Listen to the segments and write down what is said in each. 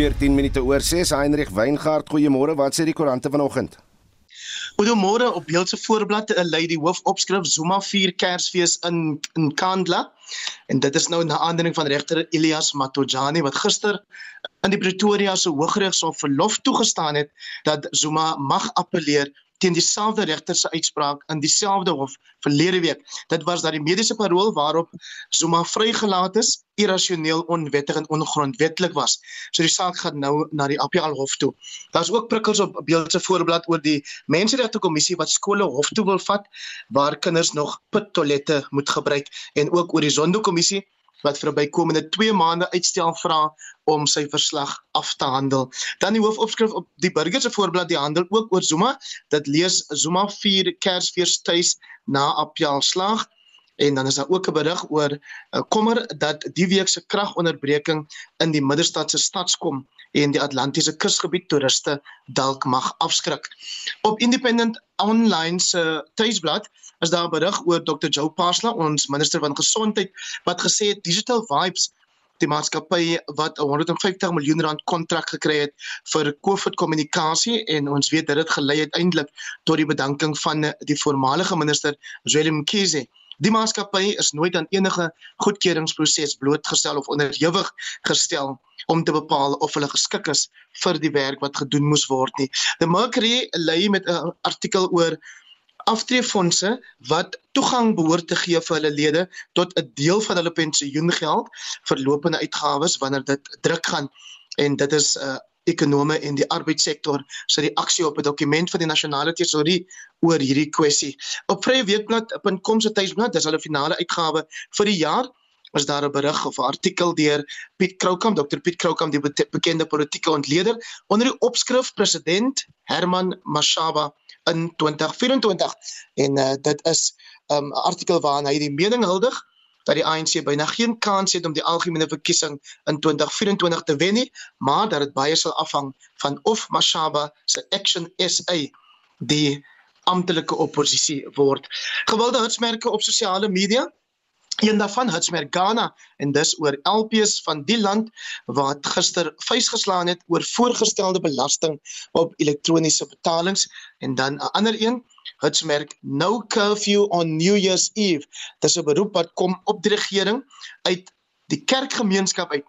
14 minute oor 6 Heinrich Weingart, goeiemôre. Wat sê die koerante vanoggend? Goeiemôre op beeld se voorblad 'n lady hoofopskrif Zuma 4 Kersfees in in Kandla. En dit is nou 'n aandring van regter Elias Matojani wat gister in die Pretoria se Hooggeregshof verlof toegestaan het dat Zuma mag appeleer teen dieselfde regter se uitspraak in dieselfde hof verlede week. Dit was dat die mediese parol waarop Zuma vrygelaat is irrasioneel, onwettig en ongrondwettig was. So die saak gaan nou na die APL hof toe. Daar's ook prikkels op beeldse voorblad oor die menseregte kommissie wat skole hof toe wil vat waar kinders nog pittoilette moet gebruik en ook oor die Zondo kommissie wat vir bykomende 2 maande uitstel vra om sy verslag af te handel. Dan die hoofopskrif op die burger se voorblad die handel ook oor Zuma. Dit lees Zuma 4 Kersfees tuis na Apjal slag en dan is daar ook 'n berig oor 'n uh, kommer dat die week se kragonderbreking in die Middelstad se stadskom en die Atlantiese kusgebied toeriste dalk mag afskrik. Op Independent Online se tuisblad is daar 'n berig oor Dr. Joe Pasla, ons minister van gesondheid, wat gesê het Digital Vibes die maatskappy wat 'n 150 miljoen rand kontrak gekry het vir COVID kommunikasie en ons weet dit het gelei uiteindelik tot die bedanking van die voormalige minister Zweli Mkhize. Die maatskappy is nooit aan enige goedkeuringsproses blootgestel of onderhewig gestel om te bepaal of hulle geskik is vir die werk wat gedoen moes word nie. The Mercury lê met 'n artikel oor aftreefondse wat toegang behoort te gee vir hulle lede tot 'n deel van hulle pensioengeld vir lopende uitgawes wanneer dit druk gaan en dit is 'n uh, ekonome en die arbeidssektor se reaksie op 'n dokument van die nasionale tesourie oor hierdie kwessie. Op vryeweekblad.com se tuisblad, dis hulle finale uitgawe vir die jaar was daar 'n berig of 'n artikel deur Piet Kroukamp, Dr Piet Kroukamp, die bekende politieke ontleder, onder die opskrif president Herman Mashaba in 2024 en uh, dit is um, 'n um, artikel waarin hy die mening huldig dat die ANC byna geen kans het om die algemene verkiesing in 2024 te wen nie, maar dat dit baie sal afhang van of Mashaba se Action SA die amptelike oppositie word. Gewilde hitsmerke op sosiale media een daarvan Hitsmerk Ghana en dis oor LPs van die land wat gister vuis geslaan het oor voorgestelde belasting op elektroniese betalings en dan 'n ander een Hitsmerk No Curfew on New Year's Eve dis 'n beroep wat kom op die regering uit die kerkgemeenskap uit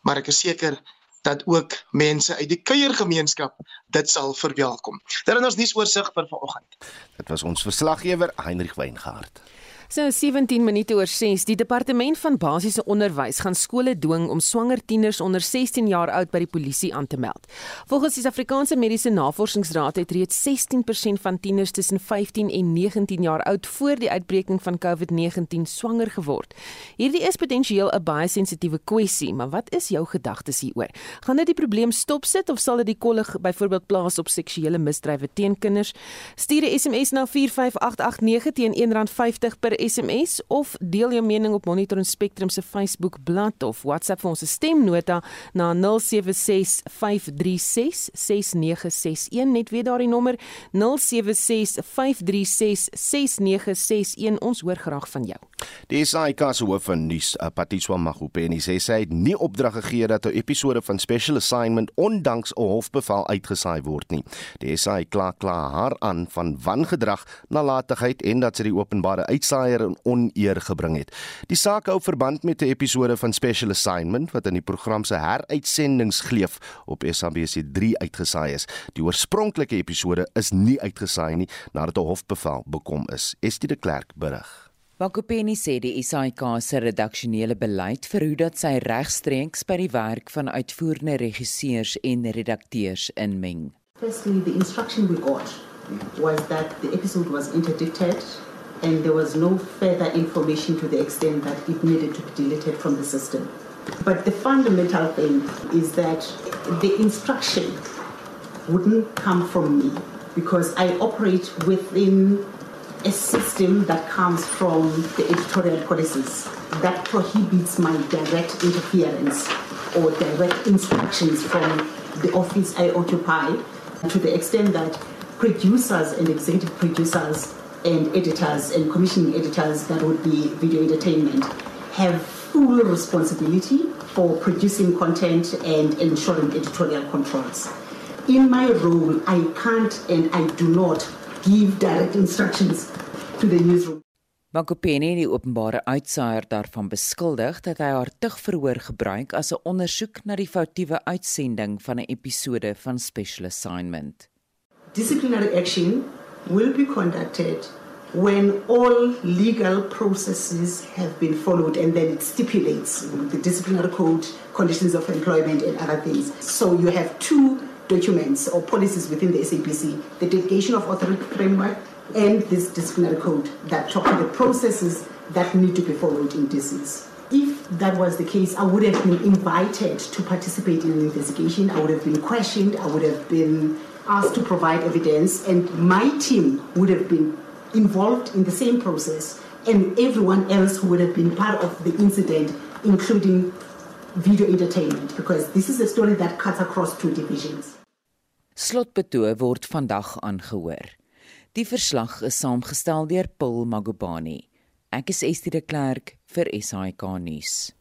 maar ek is seker dat ook mense uit die kuiergemeenskap dit sal verwelkom. Dit is ons nuusoorseig vir vanoggend. Dit was ons verslaggewer Heinrich Weingart. So 17 minute oor 6. Die departement van basiese onderwys gaan skole dwing om swanger tieners onder 16 jaar oud by die polisie aan te meld. Volgens die Suid-Afrikaanse Mediese Navorsingsraad het reeds 16% van tieners tussen 15 en 19 jaar oud voor die uitbreking van COVID-19 swanger geword. Hierdie is potensieel 'n baie sensitiewe kwessie, maar wat is jou gedagtes hieroor? Gaan dit die probleem stopsit of sal dit die kollig byvoorbeeld plaas op seksuele misdrywe teen kinders? Stuur 'n SMS na 45889 teen R1.50 per SMS of deel jou mening op Monitor en Spectrum se Facebook bladsy of WhatsApp vir ons stemnota na 0765366961 net weer daardie nommer 0765366961 ons hoor graag van jou. Die SAIK se hoof van nuus, uh, Patiswa Magupeni sê sy het nie opdrag gegee dat 'n episode van Special Assignment ondanks 'n hofbevel uitgesaai word nie. Die SAIK kla kla haar aan van wangedrag, nalatigheid en dat sy die openbare uitsaai baie in oneer gebring het. Die saak hou verband met 'n episode van Special Assignment wat in die program se heruitsendingsgleef op SABC3 uitgesaai is. Die oorspronklike episode is nie uitgesaai nie nadat 'n hofbevel bekom is. Estie de Klerk berig. Wakopeni sê die SAIK se redaksionele beleid verhoed dat sy regstreeks by die werk van uitvoerende regisseurs en redakteurs inmeng. Firstly, the instruction we got was that the episode was interdicted and there was no further information to the extent that it needed to be deleted from the system. But the fundamental thing is that the instruction wouldn't come from me because I operate within a system that comes from the editorial policies that prohibits my direct interference or direct instructions from the office I occupy to the extent that producers and executive producers and editors and commissioning editors that would be video entertainment have full responsibility for producing content and ensuring editorial controls. In my role, I can't and I do not give direct instructions to the newsroom. Makopeni het die openbare uitsaaier daarvan beskuldig dat hy haar tugverhoor gebruik as 'n ondersoek na die foutiewe uitsending van 'n episode van Special Assignment. Disciplinary action will be conducted when all legal processes have been followed and then it stipulates the disciplinary code, conditions of employment and other things. So you have two documents or policies within the SAPC, the delegation of authority framework and this disciplinary code that talk to the processes that need to be followed in DCs. If that was the case, I would have been invited to participate in an investigation. I would have been questioned. I would have been asked to provide evidence, and my team would have been involved in the same process, and everyone else who would have been part of the incident, including video entertainment, because this is a story that cuts across two divisions. Slotbetoe word vandag aangehoor. Die verslag is saamgestel deur Paul Magubani. Ek is Estie de Klerk vir SAK nuus.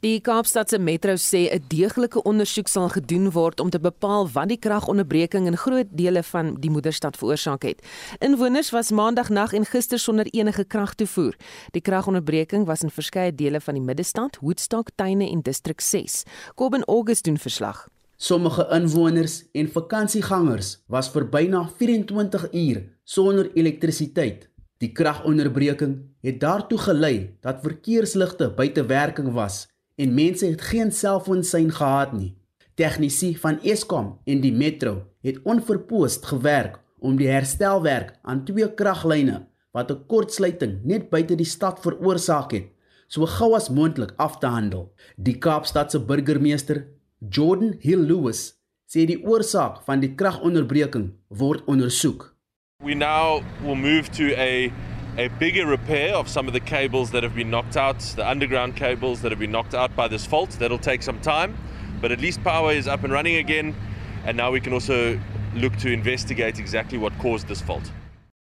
Die Kaapstadse Metro sê 'n deeglike ondersoek sal gedoen word om te bepaal wat die kragonderbreking in groot dele van die moederstad veroorsaak het. Inwoners was maandagnag en gister sonder enige kragtoevoer. Die kragonderbreking was in verskeie dele van die middestad, Woodstock, Tuine en Distrik 6. Kobben August doen verslag. Sommige inwoners en vakansiegangers was vir byna 24 uur sonder elektrisiteit. Die kragonderbreking het daartoe gelei dat verkeersligte buite werking was en mense het geen selfoonsein gehad nie. Tegnisi van Eskom en die Metro het onverpoost gewerk om die herstelwerk aan twee kraglyne wat 'n kortsluiting net buite die stad veroorsaak het, so gou as moontlik af te handel. Die Kaapstadse burgemeester Jordan Hill Lewis sê die oorsaak van die kragonderbreking word ondersoek. We now will move to a a bigger repair of some of the cables that have been knocked out, the underground cables that have been knocked out by this fault. That'll take some time, but at least power is up and running again and now we can also look to investigate exactly what caused this fault.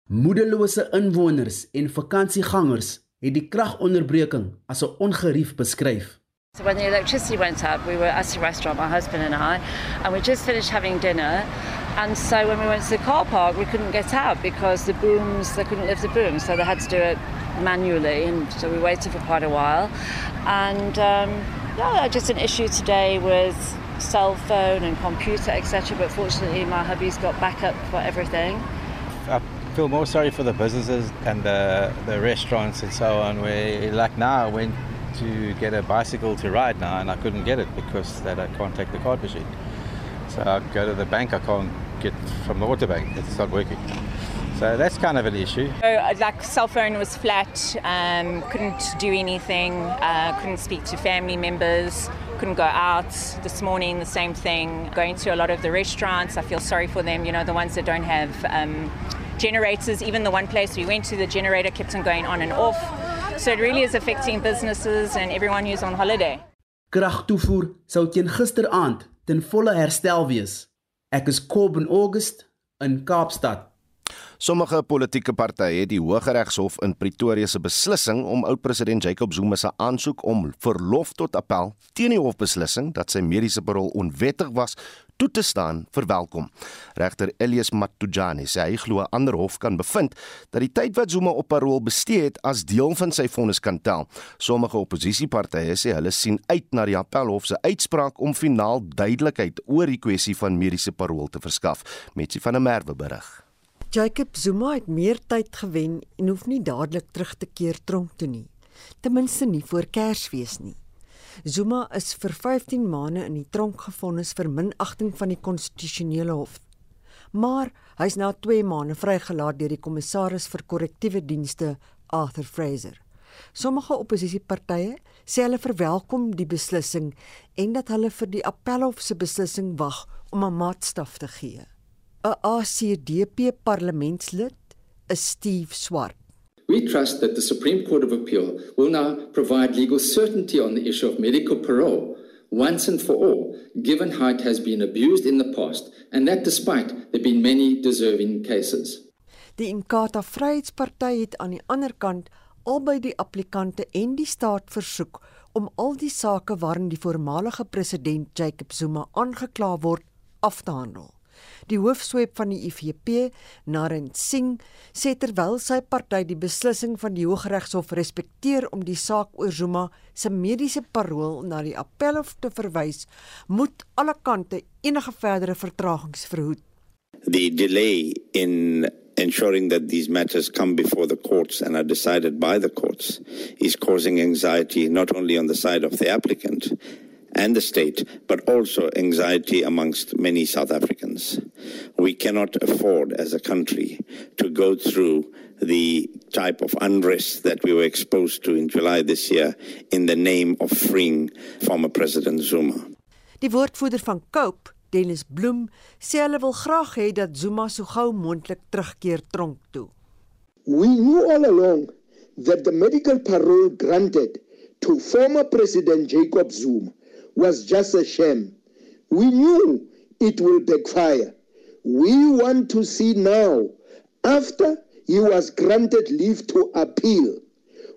Moedelose inwoners en vakansiegangers het die kragonderbreking as 'n ongerief beskryf. So when the electricity went up, we were at a restaurant, my husband and I, and we just finished having dinner. And so when we went to the car park, we couldn't get out because the booms, they couldn't lift the booms, so they had to do it manually. And so we waited for quite a while. And um, yeah, just an issue today with cell phone and computer, etc. But fortunately, my hubby's got backup for everything. I feel more sorry for the businesses and the, the restaurants and so on. Where, like now, I went to get a bicycle to ride now, and I couldn't get it because that I can't take the card machine. So I go to the bank, I can't get from the water bank; it's not working. So that's kind of an issue. So, like cell phone was flat, um, couldn't do anything, uh, couldn't speak to family members, couldn't go out. This morning, the same thing. Going to a lot of the restaurants, I feel sorry for them. You know, the ones that don't have um, generators. Even the one place we went to, the generator kept on going on and off. So it really is affecting businesses and everyone who's on holiday. Kragtoevoer sou teen gisteraand ten volle herstel wees. Ek is Coben August in Kaapstad. Sommige politieke partye het die Hooggeregshof in Pretoria se beslissing om oud-president Jacob Zuma se aansoek om verlof tot appel teen die hofbeslissing dat sy mediese parol onwettig was, toe te staan verwelkom. Regter Elias Matujani sê hy glo 'n ander hof kan bevind dat die tyd wat Zuma op parol bestee het as deel van sy vonnis kan tel. Sommige oppositiepartye sê hulle sien uit na die appelhof se uitspraak om finaal duidelikheid oor die kwessie van mediese parol te verskaf. Metsi van der Merwe berig. Jacob Zuma het meer tyd gewen en hoef nie dadelik terug te keer tronk toe nie. Ten minste nie voor Kersfees nie. Zuma is vir 15 maande in die tronk gefonnis vir minagting van die konstitusionele hof. Maar hy's na 2 maande vrygelaat deur die kommissaris vir korrektiewe dienste, Arthur Fraser. Sommige oppositiepartye sê hulle verwelkom die beslissing en dat hulle vir die appelhof se beslissing wag om 'n maatstaf te gee. 'n ACDP parlementslid is Steve Swart. We trust that the Supreme Court of Appeal will now provide legal certainty on the issue of medical parole once and for all, given how it has been abused in the past, and that despite there being many deserving cases. Die Inkatha Vryheidsparty het aan die ander kant albei die applikante en die staat versoek om al die sake waarin die voormalige president Jacob Zuma aangekla word af te handel. Die hoofsweep van die IFP, Naren Singh, sê terwyl sy party die beslissing van die Hooggeregshof respekteer om die saak oor Zuma se mediese parol na die appelhof te verwys, moet alle kante enige verdere vertragings verhoed. The delay in ensuring that these matters come before the courts and are decided by the courts is causing anxiety not only on the side of the applicant and the state, but also anxiety amongst many South Africans. We cannot afford as a country to go through the type of unrest that we were exposed to in July this year in the name of freeing former President Zuma. Die woordvoerder van Cope, Dennis Bloem, sê hulle wil graag hê dat Zuma so gou moontlik terugkeer tronk toe. We knew all along that the medical parole granted to former President Jacob Zuma was just a sham. We knew it will backfire. We want to see now, after he was granted leave to appeal,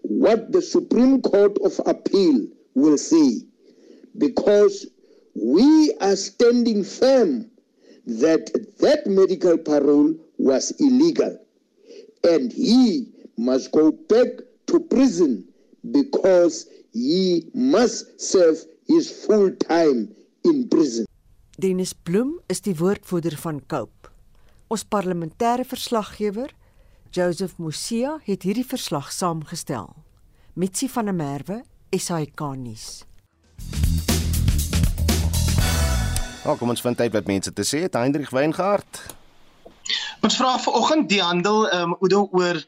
what the Supreme Court of Appeal will say. Because we are standing firm that that medical parole was illegal and he must go back to prison because he must serve his full time in prison. Dennis Bloem is die woordvoerder van Cope. Ons parlementêre verslaggewer, Joseph Musia, het hierdie verslag saamgestel. Mitsi van der Merwe, SAK nuus. Nou, kom ons vind uit wat mense te sê het. Hendrik Weingart. Ons vra vanoggend die handel ehm um, oor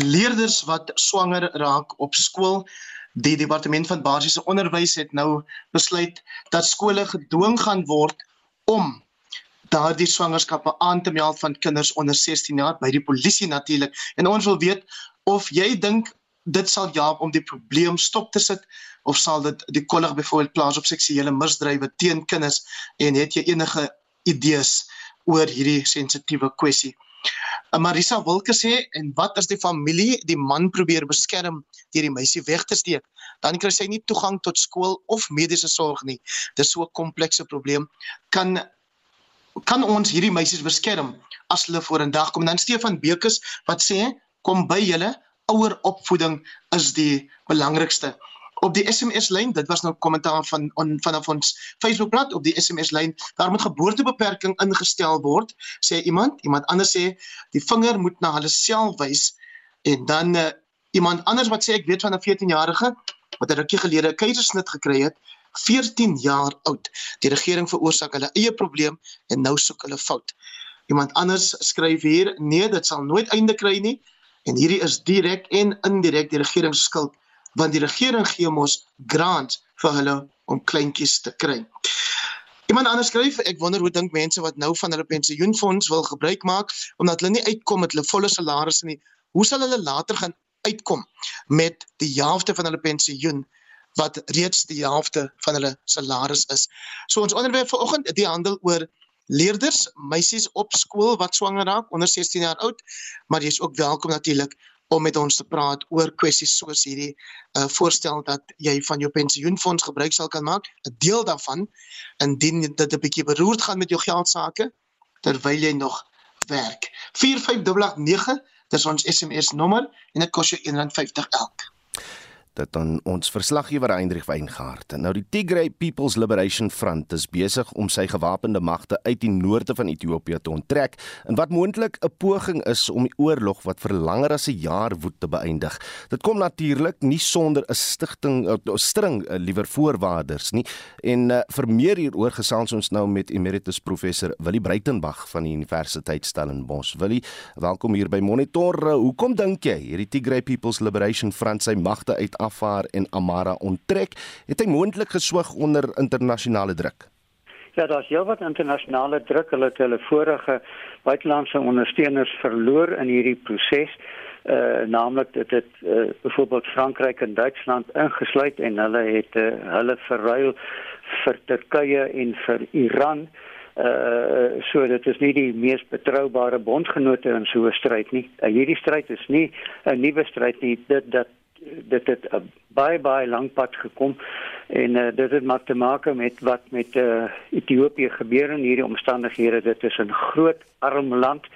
leerders wat swanger raak op skool. Die departement van basiese onderwys het nou besluit dat skole gedwing gaan word om daardie swangerskappe aan te meld van kinders onder 16 jaar by die polisie natuurlik. En ons wil weet of jy dink dit sal help om die probleem stop te sit of sal dit die kollig byvoorbeeld plaas op seksuele misdrywe teen kinders en het jy enige idees oor hierdie sensitiewe kwessie? Marisa Wilke sê en wat as die familie die man probeer beskerm deur die meisie weg te steek? Dan kry sy nie toegang tot skool of mediese sorg nie. Dis so 'n komplekse probleem. Kan kan ons hierdie meisies beskerm as hulle vorendag kom? Dan Stefan Bekes wat sê kom by julle ouer opvoeding is die belangrikste op die SMS lyn dit was nou kommentaar van on, vanaf ons Facebookblad op die SMS lyn daar moet geboortebeperking ingestel word sê iemand. Iemand anders sê die vinger moet na hulle self wys. En dan uh, iemand anders wat sê ek weet van 'n 14-jarige wat 'n rukkie gelede 'n keisersnit gekry het 14 jaar oud. Die regering veroorsaak hulle eie probleem en nou soek hulle fout. Iemand anders skryf hier nee dit sal nooit einde kry nie. En hierdie is direk en indirek die regering se skuld want die regering gee mos grants vir hulle om kleintjies te kry. Iemand anders skryf, ek wonder hoe dink mense wat nou van hulle pensioenfonds wil gebruik maak omdat hulle nie uitkom met hulle volle salarisse nie. Hoe sal hulle later gaan uitkom met die helfte van hulle pensioen wat reeds die helfte van hulle salaris is. So ons onderwerp vanoggend, die handel oor leerders, meisies op skool wat swanger raak onder 16 jaar oud, maar jy's ook welkom natuurlik om met ons te praat oor kwessies soos hierdie uh, voorstel dat jy van jou pensioenfonds gebruik sal kan maak, 'n deel daarvan indien dit 'n bietjie beroerd gaan met jou geld sake terwyl jy nog werk. 45889, dis ons SMS nommer en dit kos jou R1.50 elk dit aan ons verslaggewer Hendrik Weingart. Nou die Tigray People's Liberation Front is besig om sy gewapende magte uit die noorde van Ethiopië te onttrek in wat moontlik 'n poging is om die oorlog wat vir langer as 'n jaar woed te beëindig. Dit kom natuurlik nie sonder 'n stigting uh, string uh, liewer voorwaardes nie. En uh, vir meer hieroor gesels ons nou met emeritus professor Willie Breitenberg van die Universiteit Stellenbosch. Willie, welkom hier by Monitor. Uh, hoekom dink jy hierdie Tigray People's Liberation Front sy magte uit Afar en Amara onttrek, het hy moontlik geswyg onder internasionale druk. Ja, daar's heelwat internasionale druk. Hulle het hulle vorige buitelandse ondersteuners verloor in hierdie proses. Uh naamlik dit het uh, byvoorbeeld Frankryk en Duitsland ingesluit en hulle het uh, hulle verruil vir Turkye en vir Iran. Uh so dit is nie die mees betroubare bondgenote in so 'n stryd nie. Uh, hierdie stryd is nie 'n nuwe stryd nie. Dit dat dit het 'n baie baie lank pad gekom en uh, dit het maar te maak met wat met uh, Ethiopië gebeur in hierdie omstandighede. Dit is 'n groot arm land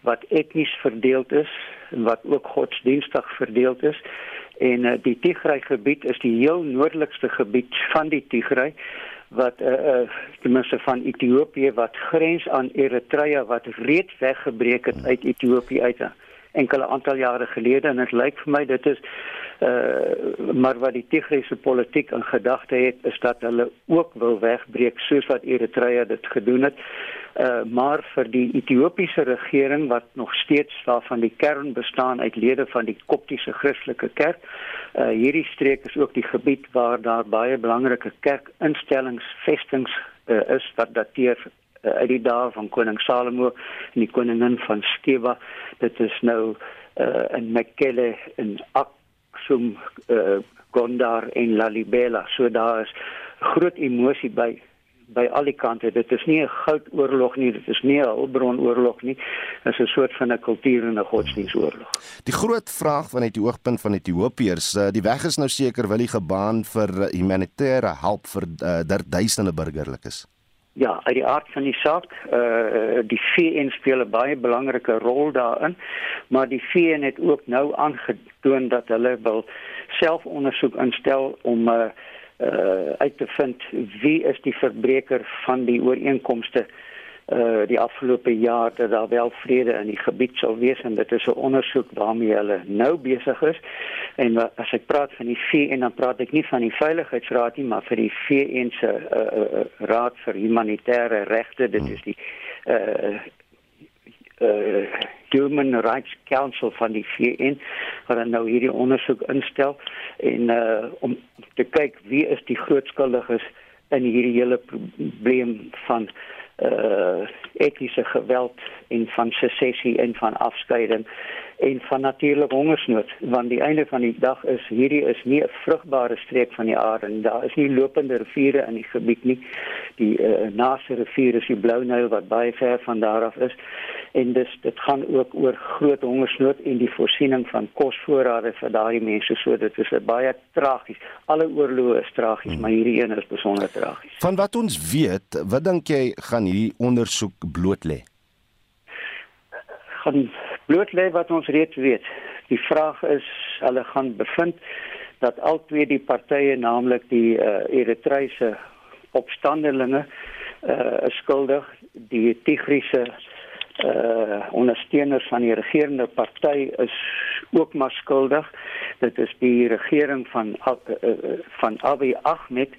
wat etnies verdeeld is en wat ook godsdienstig verdeeld is. En uh, die Tigray gebied is die heel noordelikste gebied van die Tigray wat uh, uh ten minste van Ethiopië wat grens aan Eritrea wat reeds weggebreek het uit Ethiopië uit enkele aantal jare gelede en dit lyk vir my dit is uh maar wat die Tigrese politiek in gedagte het is dat hulle ook wil wegbreek soos wat Eritrea dit gedoen het. Uh maar vir die Ethiopiese regering wat nog steeds waarvan die kern bestaan uit lede van die Koptiese Christelike Kerk. Uh hierdie streek is ook die gebied waar daar baie belangrike kerkinstellings, vestings uh, is wat dateer uit die dae van koning Salomo en die koningin van Sheba. Dit is nou uh in Mekelle in Ak Aksum, uh, Gondar en Lalibela. So daar is groot emosie by by al die kante. Dit is nie 'n goudoorlog nie, dit is nie 'n hulpbronoorlog nie. Dit is 'n soort van 'n kultuur en 'n godsdienstoorlog. Die groot vraag vanuit die oogpunt van Ethiopiërs, die weg is nou seker wil die gebaan vir humanitêre hulp vir uh, duisende burgerlikes. Ja, uit die aard van die saak, eh uh, die VN speel 'n baie belangrike rol daarin, maar die VN het ook nou aangetoon dat hulle wil selfondersoek instel om eh uh, uit te vind wie is die verbreker van die ooreenkomste eh uh die afgelope jaar dat daar wel vrede in die gebied sal wees en dit is 'n ondersoek waarmee hulle nou besig is. En as ek praat van die VN dan praat ek nie van die Veiligheidsraad nie, maar vir die VN se uh, uh, Raad vir Humanitêre Regte. Dit is die uh uh Human Rights Council van die VN wat nou hierdie ondersoek instel en uh om te kyk wie is die groot skuldiges in hierdie hele probleem van uh etiese geweld en van secessie en van afskeiding en van natuurlik hongersnood want die einde van die dag is hierdie is nie 'n vrugbare streek van die aarde en daar is nie lopende riviere in die gebied nie. Die uh, naaste rivier is die Blou Nyl wat baie ver van daar af is. En dis dit gaan ook oor groot hongersnood en die voorsiening van kosvoorrade vir daardie mense. So dit is baie tragies alle oorloë is tragies hmm. maar hierdie een is besonder tragies van wat ons weet wat dink jy gaan hierdie ondersoek bloot lê? Gaan bloot lê wat ons reeds weet. Die vraag is hulle gaan bevind dat al twee die partye naamlik die uh, Eritreëse opstandelinge uh skuldig die Tigriese uh ondersteuners van die regerende party is ook maar skuldig. Dit is die regering van uh, van Abiy Ahmed.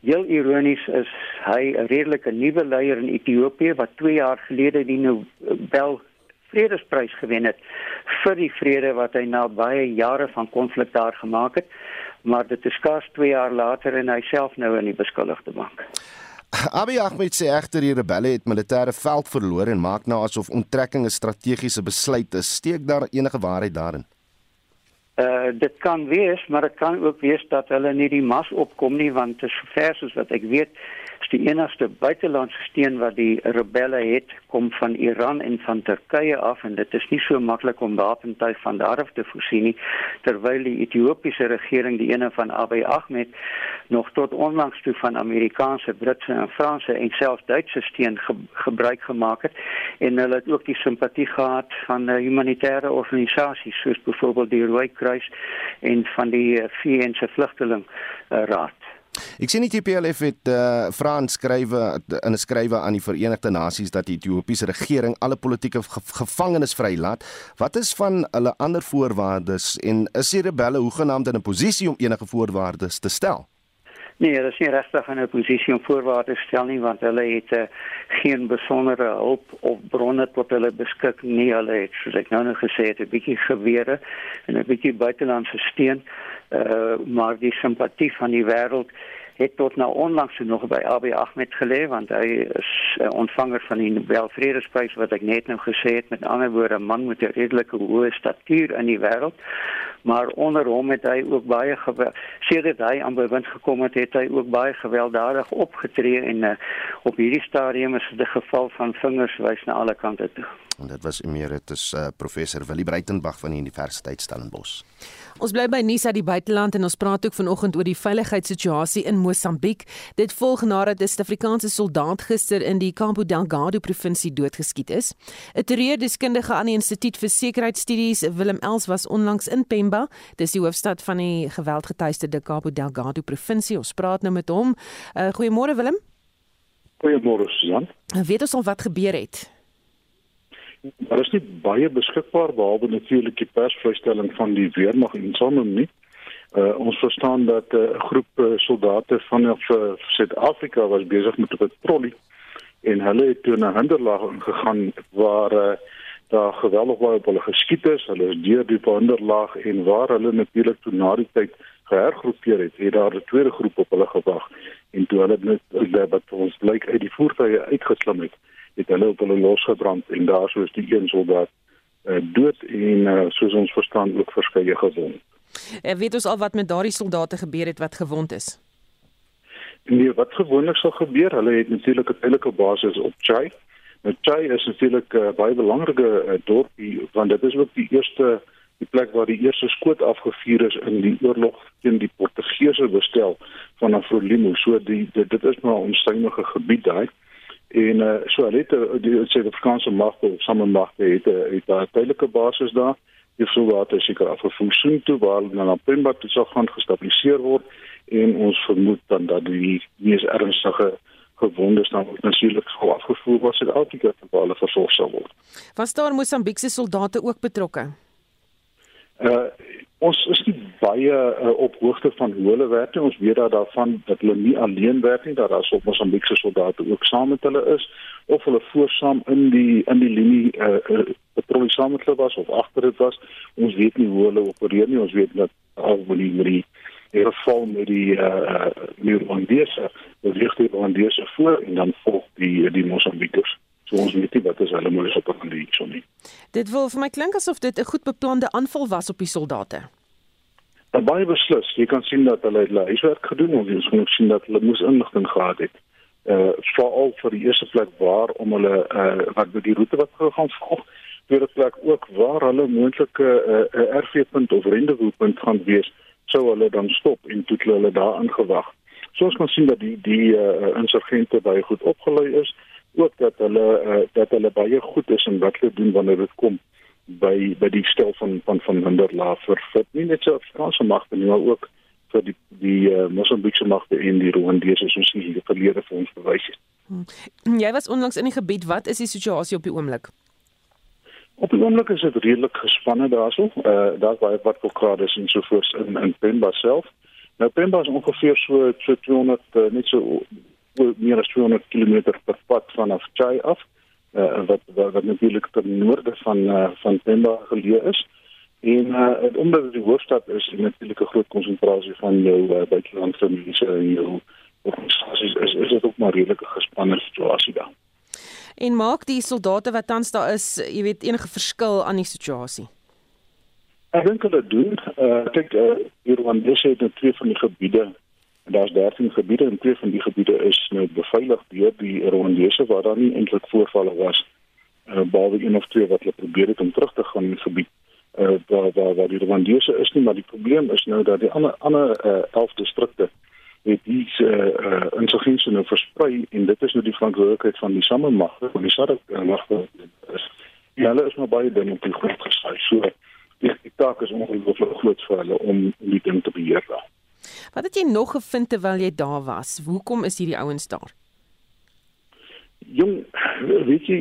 Heel ironies is hy 'n redelike nuwe leier in Ethiopië wat 2 jaar gelede die Nobel vredesprys gewen het vir die vrede wat hy na baie jare van konflik daar gemaak het maar dit is skaars 2 jaar later en hy self nou in die beskuldigde bank. Abiy Ahmed sê egter die rebelle het militêre veld verloor en maak nou asof onttrekking 'n strategiese besluit is. Steek daar enige waarheid daarin? Uh dit kan wees, maar dit kan ook wees dat hulle nie die mas opkom nie want is ver soos wat ek weet die enigste buitelandse steun wat die rebelle het kom van Iran en van Turkye af en dit is nie so maklik om wapentuig van daar af te voorsien nie terwyl die Ethiopiese regering die ene van Abiy Ahmed nog tot onlangs toe van Amerikaanse, Britse en Franse en selfs Duitse steun ge gebruik gemaak het en hulle het ook die simpatie gehad van uh, humanitêre organisasies soos byvoorbeeld die Rooi Kruis en van die uh, VN se vlugteling uh, raad Ek sien die TPLF het uh, Frans skrywe in 'n skrywe aan die Verenigde Nasies dat die Ethiopiese regering alle politieke ge gevangenes vrylaat. Wat is van hulle ander voorwaardes en is die rebelle hoegenaamd in 'n posisie om enige voorwaardes te stel? Nee, dit is nie regtig 'n posisie om voorwaardes te stel nie want hulle het uh, geen besondere hulp of bronne tot hulle beskikking nie. Hulle het soos ek nou net gesê het 'n bietjie gewere en 'n bietjie buitelandse steun uh, maar die simpatie van die wêreld het tot nou onlangs nog by Abiy Ahmed gelê want hy is uh, ontvanger van die Nobel Vredesprys wat ek net nou gesê het. Met ander woorde 'n man met 'n redelike hoë statuur in die wêreld. Maar onder hom het hy ook baie sedert hy aan bewind gekom het het hy ook baie gewelddadig opgetree en uh, op hierdie stadium is dit 'n geval van vingers wys na alle kante toe En dit was emeritus uh, professor Willie Breitenberg van die Universiteit Stellenbosch. Ons bly by nuus uit die buiteland en ons praat ook vanoggend oor die veiligheidssituasie in Mosambiek. Dit volg nadat 'n Suid-Afrikaanse soldaat gister in die Cabo Delgado provinsie doodgeskiet is. 'n Terreurdeskundige aan die Instituut vir Sekuriteitsstudies, Willem Els, was onlangs in Pemba, dis die hoofstad van die geweldgetuieerde Cabo Delgado provinsie. Ons praat nou met hom. Uh, Goeiemôre Willem. Goeiemôre Susan. Weet ons al wat gebeur het? Daar is nie baie beskikbaar behalwe natuurlik die persvrystelling van die weermag en sommige nie. Uh, ons verstaan dat uh, 'n uh, groep uh, soldate van Suid-Afrika uh, was besig met 'n patrollie en hulle het toe na hinderlaag ingegaan waar uh, daar geweldig baie op hulle geskiet is. Hulle is deur die hinderlaag en waar hulle natuurlik toe na die tyd gehergroepeer het, het daar 'n tweede groep op hulle gewag en toe hulle net wat ons blyk uit die voertuie uitgeslim het het hulle op hulle losgebrand en daar sou is die een soldaat uh, dood en uh, soos ons verstaan ook verskeie gewond. Eh, weet ons al wat met daardie soldate gebeur het wat gewond is? Nee, wat gewoonlik sou gebeur, hulle het natuurlik 'n tydelike basis op Chai. Nou Chai is natuurlik 'n uh, baie belangrike uh, dorpie want dit is ook die eerste die plek waar die eerste skoot afgevuur is in die oorlog teen die Portugese bestel van Afrolimo. So die dit, dit is maar 'n onstuimige gebied daai. En uh, so hulle het eh, die Suid-Afrikaanse magte of samemagte het eh, het daar tydelike basis daar. Die soldate seker afgevoer soen toe waar hulle na Pemba toe sal gaan gestabiliseer word en ons vermoed dan dat die mees ernstige gewondes dan natuurlik sou afgevoer word sodat Afrika vir hulle versorg sal word. Was daar Mosambiekse soldate ook betrokke? Uh ons is nie baie uh, op hoogte van hoe hulle werk nie. Ons weet daarvan dat hulle nie alleen werk nie, dat daar so Mosambiekse soldate ook saam met hulle is of hulle voorsaam in die in die linie uh, uh patrollie saam met hulle was of agter dit was. Ons weet nie hoe hulle opereer nie. Ons weet dat al die met die hier val met die uh Rwandese, die regte Rwandese voor en dan volg die die Mosambiekers. So ons weet nie wat is hulle moes op aan die so nie. Dit wil vir my klink asof dit 'n goed beplande aanval was op die soldate. Maar baie beslis, jy kan sien dat hulle hulle huiswerk gedoen het ons kan sien dat hulle moes inligting gehad het. Uh veral vir die eerste plek waar om hulle uh wat by die roete wat gegaan volg, tweede plek ook waar hulle moontlike uh, uh RV-punt of rendezvous-punt gaan wees, sou hulle dan stop en toe hulle daar aangewag. So ons kan sien dat die die uh insurgente baie goed opgelei is ook dat hulle uh, dat hulle baie goed is in wat hulle doen wanneer dit kom by by die stel van van van hinderlaag vir vir nie net so Franse magte nie maar ook vir die die uh, Mosambiekse magte en die Rwandese soos die verlede vir ons bewys het. Hmm. Jy was onlangs in die gebied, wat is die situasie op die oomblik? Op die oomblik is dit redelik gespanne daarso. Uh daar's baie wat volkrade is en so voort in in Pemba self. Nou Pemba is ongeveer so so 200 uh, net so meer as 200 km per pad vanaf Chai af uh, wat, wat wat natuurlik ten noorde van uh, van Pemba geleë is en uh, omdat dit die hoofstad is en natuurlik 'n groot konsentrasie van jou uh, buitelandse mense en jou organisasies is is dit ook maar redelik 'n gespanne situasie daar. En maak die soldate wat tans daar is, jy weet enige verskil aan die situasie? Ek dink hulle doen. Uh, ek dink uh, hier want dis het net twee van die gebiede En daar's 13 gebiede en twee van die gebiede is nou beveilig deur die Rwandese waar daar nie eintlik voorvalle was uh, behalwe een of twee wat hulle probeer het om terug te gaan in die gebied uh, waar waar die Rwandese is nie maar die probleem is nou dat die ander ander uh, 11 distrikte het die uh, uh, insurgensie nou versprei en dit is nou die verantwoordelikheid van die samemagte van die SADC-magte is ja, hulle is maar baie ding op die grond gestel so die, die taak is ongelooflik groot vir hulle om die ding te beheer daar. Wat het jy nog gevind terwyl jy daar was? Hoekom is hierdie ouens daar? Jong, weet jy,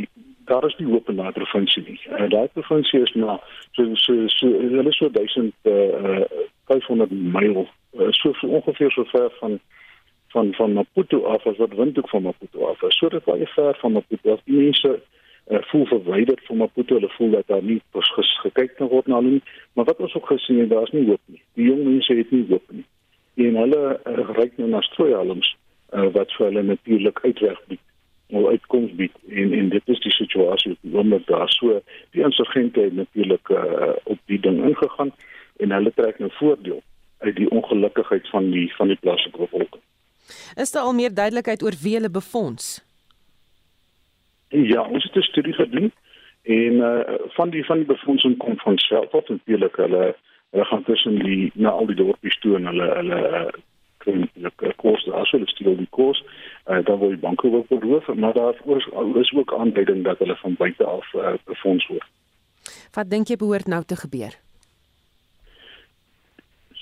daar is nie hoop in daai provinsie nie. Uh, daai provinsie is nou so so so hulle is so 1000 uh 500 myl uh, so so ongeveer so ver van van van Maputo af as wat windhoek van Maputo af. So dit baie ver van Maputo af. Die mense uh, voel verwyderd van Maputo. Hulle voel dat daar nie gekyk kan word na hulle nie. Maar wat ons ook gesien het, daar's nie hoop nie. Die jong mense het nie hoop nie en hulle uh, reik nou na strooihalms uh, wat vir hulle natuurlik uitweg bied of uitkoms bied en en dit is die situasie op die oomblik daar so die insurgente het natuurlik uh, op die ding ingegaan en hulle trek nou voordeel uit die ongelukkigheid van die van die plaaslike bevolking. Is daar al meer duidelikheid oor wie hulle befonds? Ja, ons het 'n studie gedoen En uh van die van die befondsing kom van self af natuurlik hulle hulle gaan tussen die na al die dorpies toe en hulle hulle kry die kos as hulle steel die kos uh, dan word die banke ook beroof maar daar is, is ook aanduiding dat hulle van buite af uh, befonds word. Wat dink jy behoort nou te gebeur?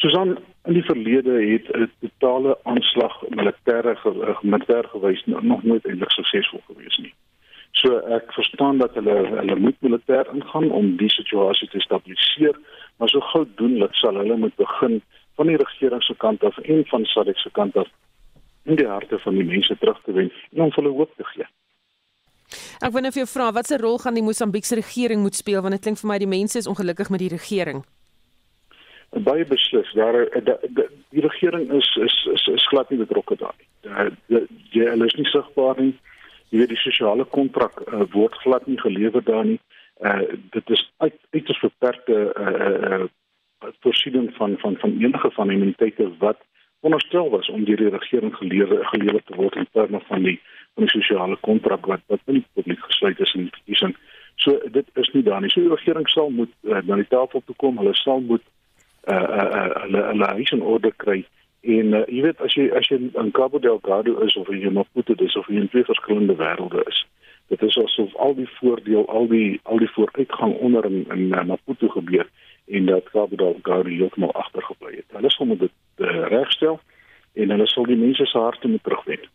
Susan in die verlede het 'n totale aanslag militêre militêr gewys nog nooit eintlik suksesvol gewees nie. So ek verstaan dat hulle hulle moet militêr ingaan om die situasie te stabiliseer, maar so gou doenlik sal hulle moet begin van die regering se kant af en van SADC se kant af in die harte van die mense terug te wen en om hulle hoop te gee. Ek wil net vir jou vra, watse rol gaan die Mosambiekse regering moet speel want dit klink vir my die mense is ongelukkig met die regering. Baie beslis, daar die, die regering is is is, is glad nie betrokke daarin. Die, die hulle is nie sigbaar nie. Jy weet die sosiale kontrak uh, word glad nie gelewer daar nie. Uh dit is uit uiters beperkte uh uh voorsiening van van van enige van die immuniteite wat onderstel was om deur die regering gelewer gelewer te word in terme van die van die sosiale kontrak wat wat in die publiek gesluit is in die verkiesing. So dit is nie daar nie. So die regering sal moet uh, na die tafel toe kom. Hulle sal moet uh uh, uh hulle hulle huis in orde kry en uh, jy weet as jy as jy in Cabo Delgado is of in Maputo is of in twee verskillende wêrelde is. Dit is asof al die voordeel, al die al die vooruitgang onder in, in uh, Maputo gebeur en dat Gabriel Gaudi heeltemal agtergebly het. Hulle sal moet dit uh, regstel en hulle sal die mense se harte moet terugwen.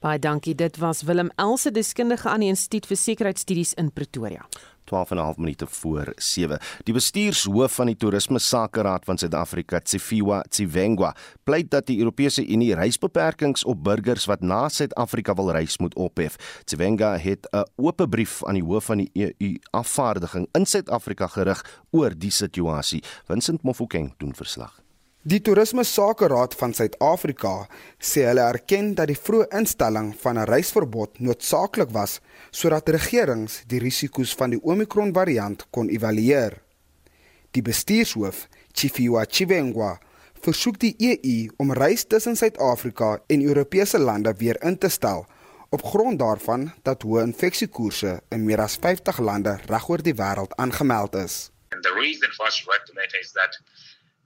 Baie dankie. Dit was Willem Else, deskundige aan die Instituut vir Sekuriteitsstudies in Pretoria. 12 en 'n half minute voor 7. Die bestuurshoof van die Toerisme Sakeraad van Suid-Afrika, Tsifiwa Tsivengwa, pleit dat die Europese Unie reisbeperkings op burgers wat na Suid-Afrika wil reis moet ophef. Tsivengwa het 'n oop brief aan die hoof van die EU afvaardiging in Suid-Afrika gerig oor die situasie. Vincent Mofokeng doen verslag. Die Toerisme Sakeraad van Suid-Afrika sê hulle erken dat die vroeë instelling van 'n reisverbod noodsaaklik was sodat regerings die risiko's van die Omicron-variant kon evalueer. Die bestuurshoof, Chifiwa Chivengwa, versoek die EU om reis tussen Suid-Afrika en Europese lande weer in te stel op grond daarvan dat hoë infeksiekoerse in meer as 50 lande regoor die wêreld aangemeld is. And the reason for us to regulate is that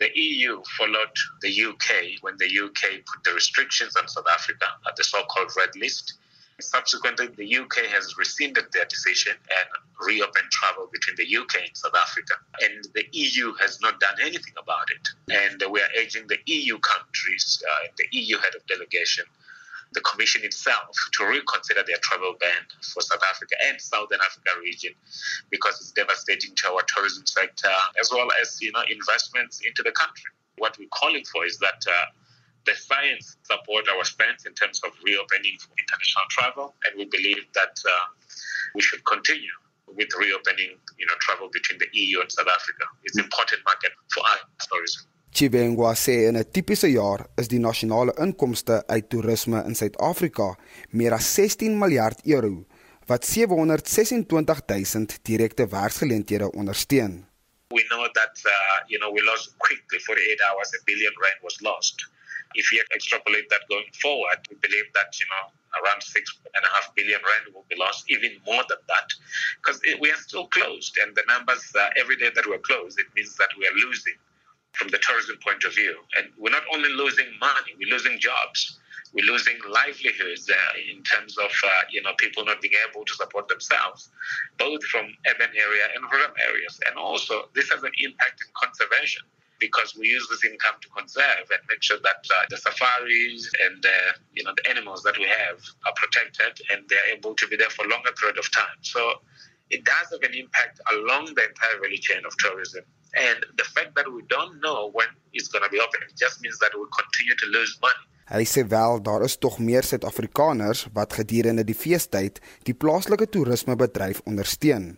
the EU followed the UK when the UK put the restrictions on South Africa at the so-called red list. Subsequently, the UK has rescinded their decision and reopened travel between the UK and South Africa. And the EU has not done anything about it. And we are urging the EU countries, uh, the EU head of delegation, the Commission itself to reconsider their travel ban for South Africa and Southern Africa region because it's devastating to our tourism sector as well as you know investments into the country. What we're calling for is that uh, the science support our stance in terms of reopening international travel, and we believe that uh, we should continue with reopening, you know, travel between the EU and South Africa. It's an important market for us tourism. Chibengwa sê in 'n tipiese jaar is die nasionale inkomste uit toerisme in Suid-Afrika meer as 16 miljard euro wat 726 000 direkte werksgeleenthede ondersteun. We know that uh, you know we lost quickly 48 hours a billion rand was lost. If you extrapolate that going forward, we believe that you know around six and a half billion rand will be lost, even more than that, because we are still closed, and the numbers uh, every day that we're closed, it means that we are losing from the tourism point of view. And we're not only losing money, we're losing jobs. We're losing livelihoods uh, in terms of uh, you know people not being able to support themselves, both from urban area and rural areas. And also, this has an impact in conservation because we use this income to conserve and make sure that uh, the safaris and uh, you know the animals that we have are protected and they're able to be there for a longer period of time. So it does have an impact along the entire value chain of tourism. And the fact that we don't know when it's going to be open just means that we continue to lose money. Hy sê wel daar is tog meer Suid-Afrikaners wat gedurende die feestyd die plaaslike toerismebedryf ondersteun.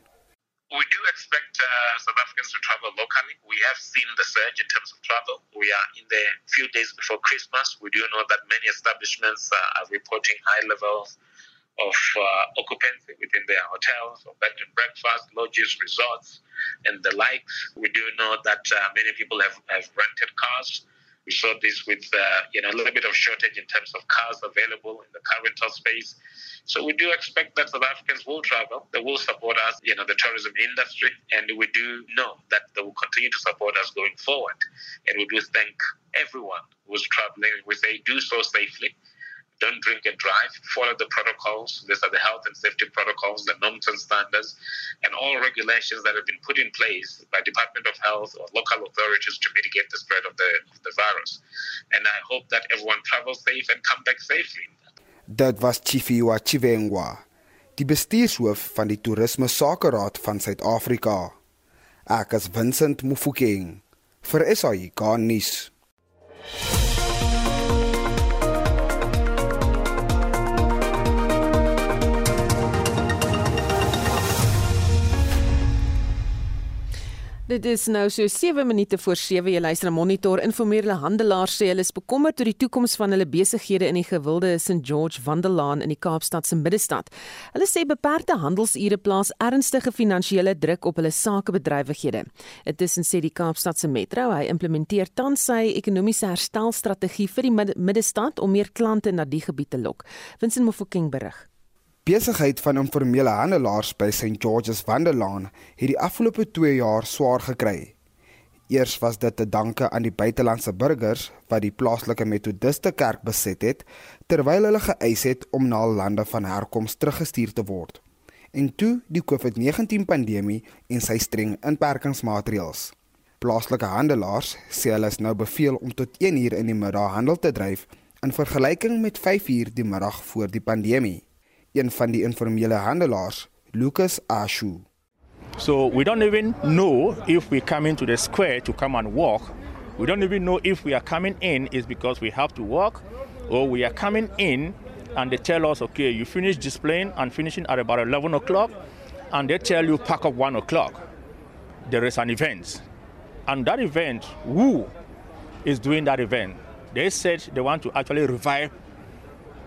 We do expect uh, South Africans to travel locally. We have seen the surge in terms of travel. We are in the few days before Christmas. We do know that many establishments uh, are reporting high levels of uh, occupancy within their hotels, or bed and breakfast, lodges, resorts, and the likes. We do know that uh, many people have, have rented cars We saw this with uh, you know a little bit of shortage in terms of cars available in the car rental space. So we do expect that South Africans will travel. They will support us, you know, the tourism industry, and we do know that they will continue to support us going forward. And we do thank everyone who's traveling. We say do so safely. Don't drink and drive. Follow the protocols. These are the health and safety protocols, the norms and standards, and all regulations that have been put in place by Department of Health or local authorities to mitigate the spread of the, the virus. And I hope that everyone travels safe and come back safely. Dit was Chifiwa Chivengwa, die bestuurshoof van die Toerisme Sakeraad van Suid-Afrika. Ek is Vincent Mufokeng vir SAI Garnis. Dit is nou so 7 minute voor 7 jy luister na Monitor informele handelaars sê hulle is bekommerd oor die toekoms van hulle besighede in die gewilde St George Wandelaan in die Kaapstad se middestad. Hulle sê beperkte handelsure plaas ernstige finansiële druk op hulle sakebedrywighede. Intussen sê die Kaapstad se metro hy implementeer tans sy ekonomiese herstelstrategie vir die middestad om meer klante na die gebied te lok. Vincent Mofokeng berig. Besigheid van informele handelaars by St George's Wanderlaan het die afgelope 2 jaar swaar gekry. Eers was dit te danke aan die buitelandse burgers wat die plaaslike Methodiste kerk beset het terwyl hulle geëis het om na hul lande van herkoms teruggestuur te word. En toe die COVID-19 pandemie en sy streng inperkingsmaatreëls. Plaaslike handelaars sê hulle is nou beveel om tot 1 uur in die middag handel te dryf in vergelyking met 5 uur die middag voor die pandemie een van die informele handelaars, Lucas Ashu. So we don't even know if we come into the square to come and walk. We don't even know if we are coming in is because we have to walk or we are coming in and they tell us, okay, you finish displaying and finishing at about 11 o'clock and they tell you pack up 1 o'clock. There is an event. And that event, who is doing that event? They said they want to actually revive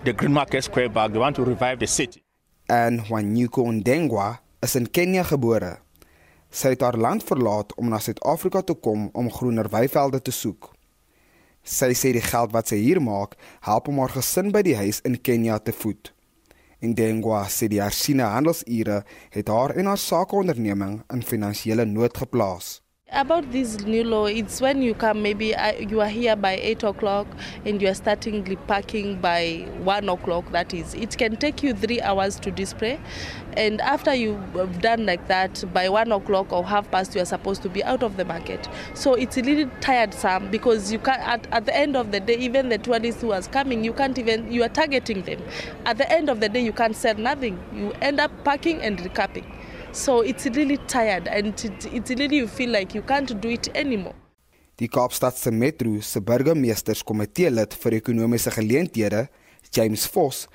the Green Market Square back. They want to revive the city. En Wanyuko Ndengwa is in Kenia gebore. Sy het haar land verlaat om na Suid-Afrika te kom om groener weivelde te soek. Sy sê die geld wat sy hier maak, help om haar gesin by die huis in Kenia te voed. Ndengwa sê die hersiene handelsure het haar en haar sakeonderneming in finansiële nood geplaas. About this new law, it's when you come, maybe uh, you are here by 8 o'clock and you are starting packing by 1 o'clock, that is. It can take you three hours to display. And after you've done like that, by 1 o'clock or half past, you are supposed to be out of the market. So it's a little tiresome because you can at, at the end of the day, even the tourists who are coming, you can't even, you are targeting them. At the end of the day, you can't sell nothing. You end up packing and recapping. So it's really tired and it, it's really you feel like you can't do it anymore. Die Kaapstad se Metro se burgemeesterskomitee lid vir ekonomiese geleenthede, James Vos,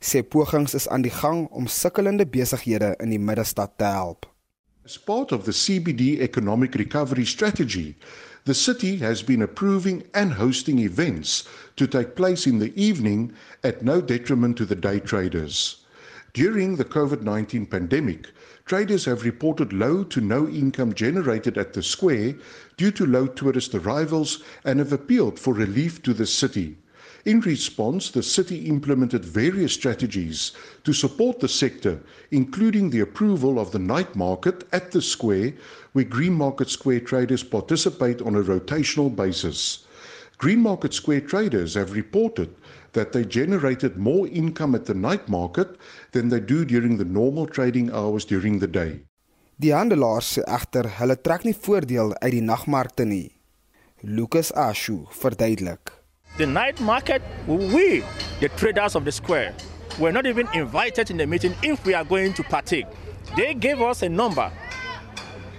sê pogings is aan die gang om sukkelende besighede in die middestad te help. As part of the CBD economic recovery strategy, the city has been approving and hosting events to take place in the evening at no detriment to the day traders. During the COVID-19 pandemic, traders have reported low to no income generated at the square due to low tourist arrivals and have appealed for relief to the city. In response, the city implemented various strategies to support the sector, including the approval of the night market at the square, where Green Market Square traders participate on a rotational basis. Green Market Square traders have reported that they generated more income at the night market than they do during the normal trading hours during the day. Die handelaars sê egter hulle trek nie voordeel uit die nagmarkte nie. Lucas Ashu verduidelik. The night market, we, the traders of the square, were not even invited in the meeting if we are going to partake. They gave us a number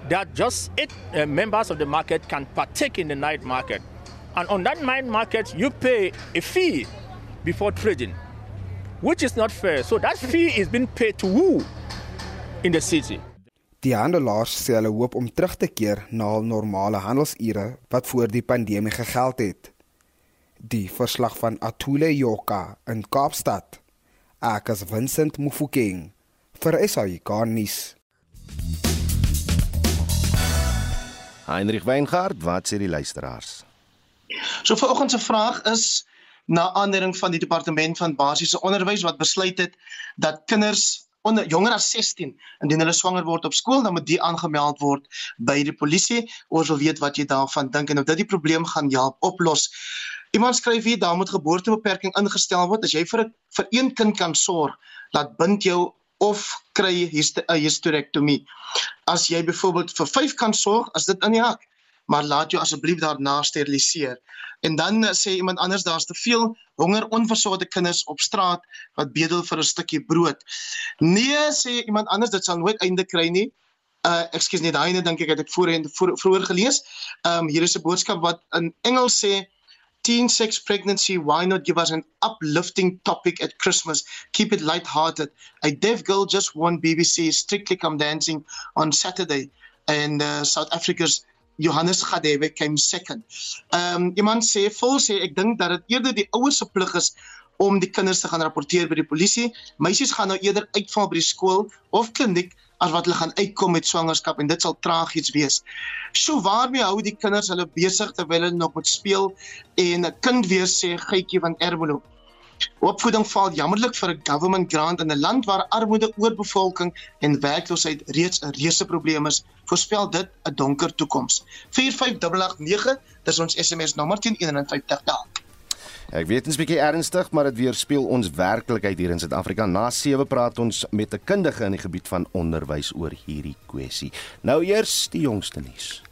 that just eight uh, members of the market can partake in the night market. And on that night market, you pay a fee before trading, which is not fair. So that fee is being paid to who in the city? Die handelaars sê hulle hoop om terug te keer na hul normale handelsure wat voor die pandemie gegeld het. Die verslag van Atule Joka in Kaapstad. Ek is Vincent Mufokeng vir SAI Garnis. Heinrich Weingart, wat sê die luisteraars? So vanoggend se vraag is na aanleiding van die departement van basiese onderwys wat besluit het dat kinders onder jonger as 16 indien hulle swanger word op skool dan moet die aangemeld word by die polisie. Ons wil weet wat jy daarvan dink en of dit die probleem gaan help oplos. Iemand skryf hier daar moet geboortebeperking ingestel word. As jy vir 'n vir een kind kan sorg laat bind jou of kry 'n hysterektomie as jy byvoorbeeld vir 5 kan sorg as dit in die hak maar laat jou asseblief daarna steriliseer. En dan uh, sê iemand anders daar's te veel honger onversorgde kinders op straat wat bedel vir 'n stukkie brood. Nee sê iemand anders dit sal nooit einde kry nie. Uh ekskuus net daai net dink ek het ek voorheen vroeër gelees. Um hier is 'n boodskap wat in Engels sê teen sex pregnancy why not give us an uplifting topic at Christmas keep it light-hearted a deaf girl just won BBC strictly come dancing on Saturday and uh, South Africa's Johannes Gadebe came second. Ehm um, iemand sê vol sê ek dink dat dit eerder die ouers se plig is om die kinders te gaan rapporteer by die polisie. Meisies gaan nou eerder uitval by die skool of kliniek as wat hulle gaan uitkom met swangerskap en dit sal tragies wees. So waarmee hou die kinders hulle besig terwyl hulle nog moet speel en 'n kind weer sê gytjie van Ermelo. Opvoeding val jammerlik vir 'n government grant in 'n land waar armoede, oorbevolking en werkloosheid reeds 'n reuse probleem is. Voorspel dit 'n donker toekoms. 45889, dis ons SMS nommer 1051 daal. Ek weet dit is bietjie ernstig, maar dit weerspieël ons werklikheid hier in Suid-Afrika. Na 7 praat ons met 'n kundige in die gebied van onderwys oor hierdie kwessie. Nou eers die jongste nuus.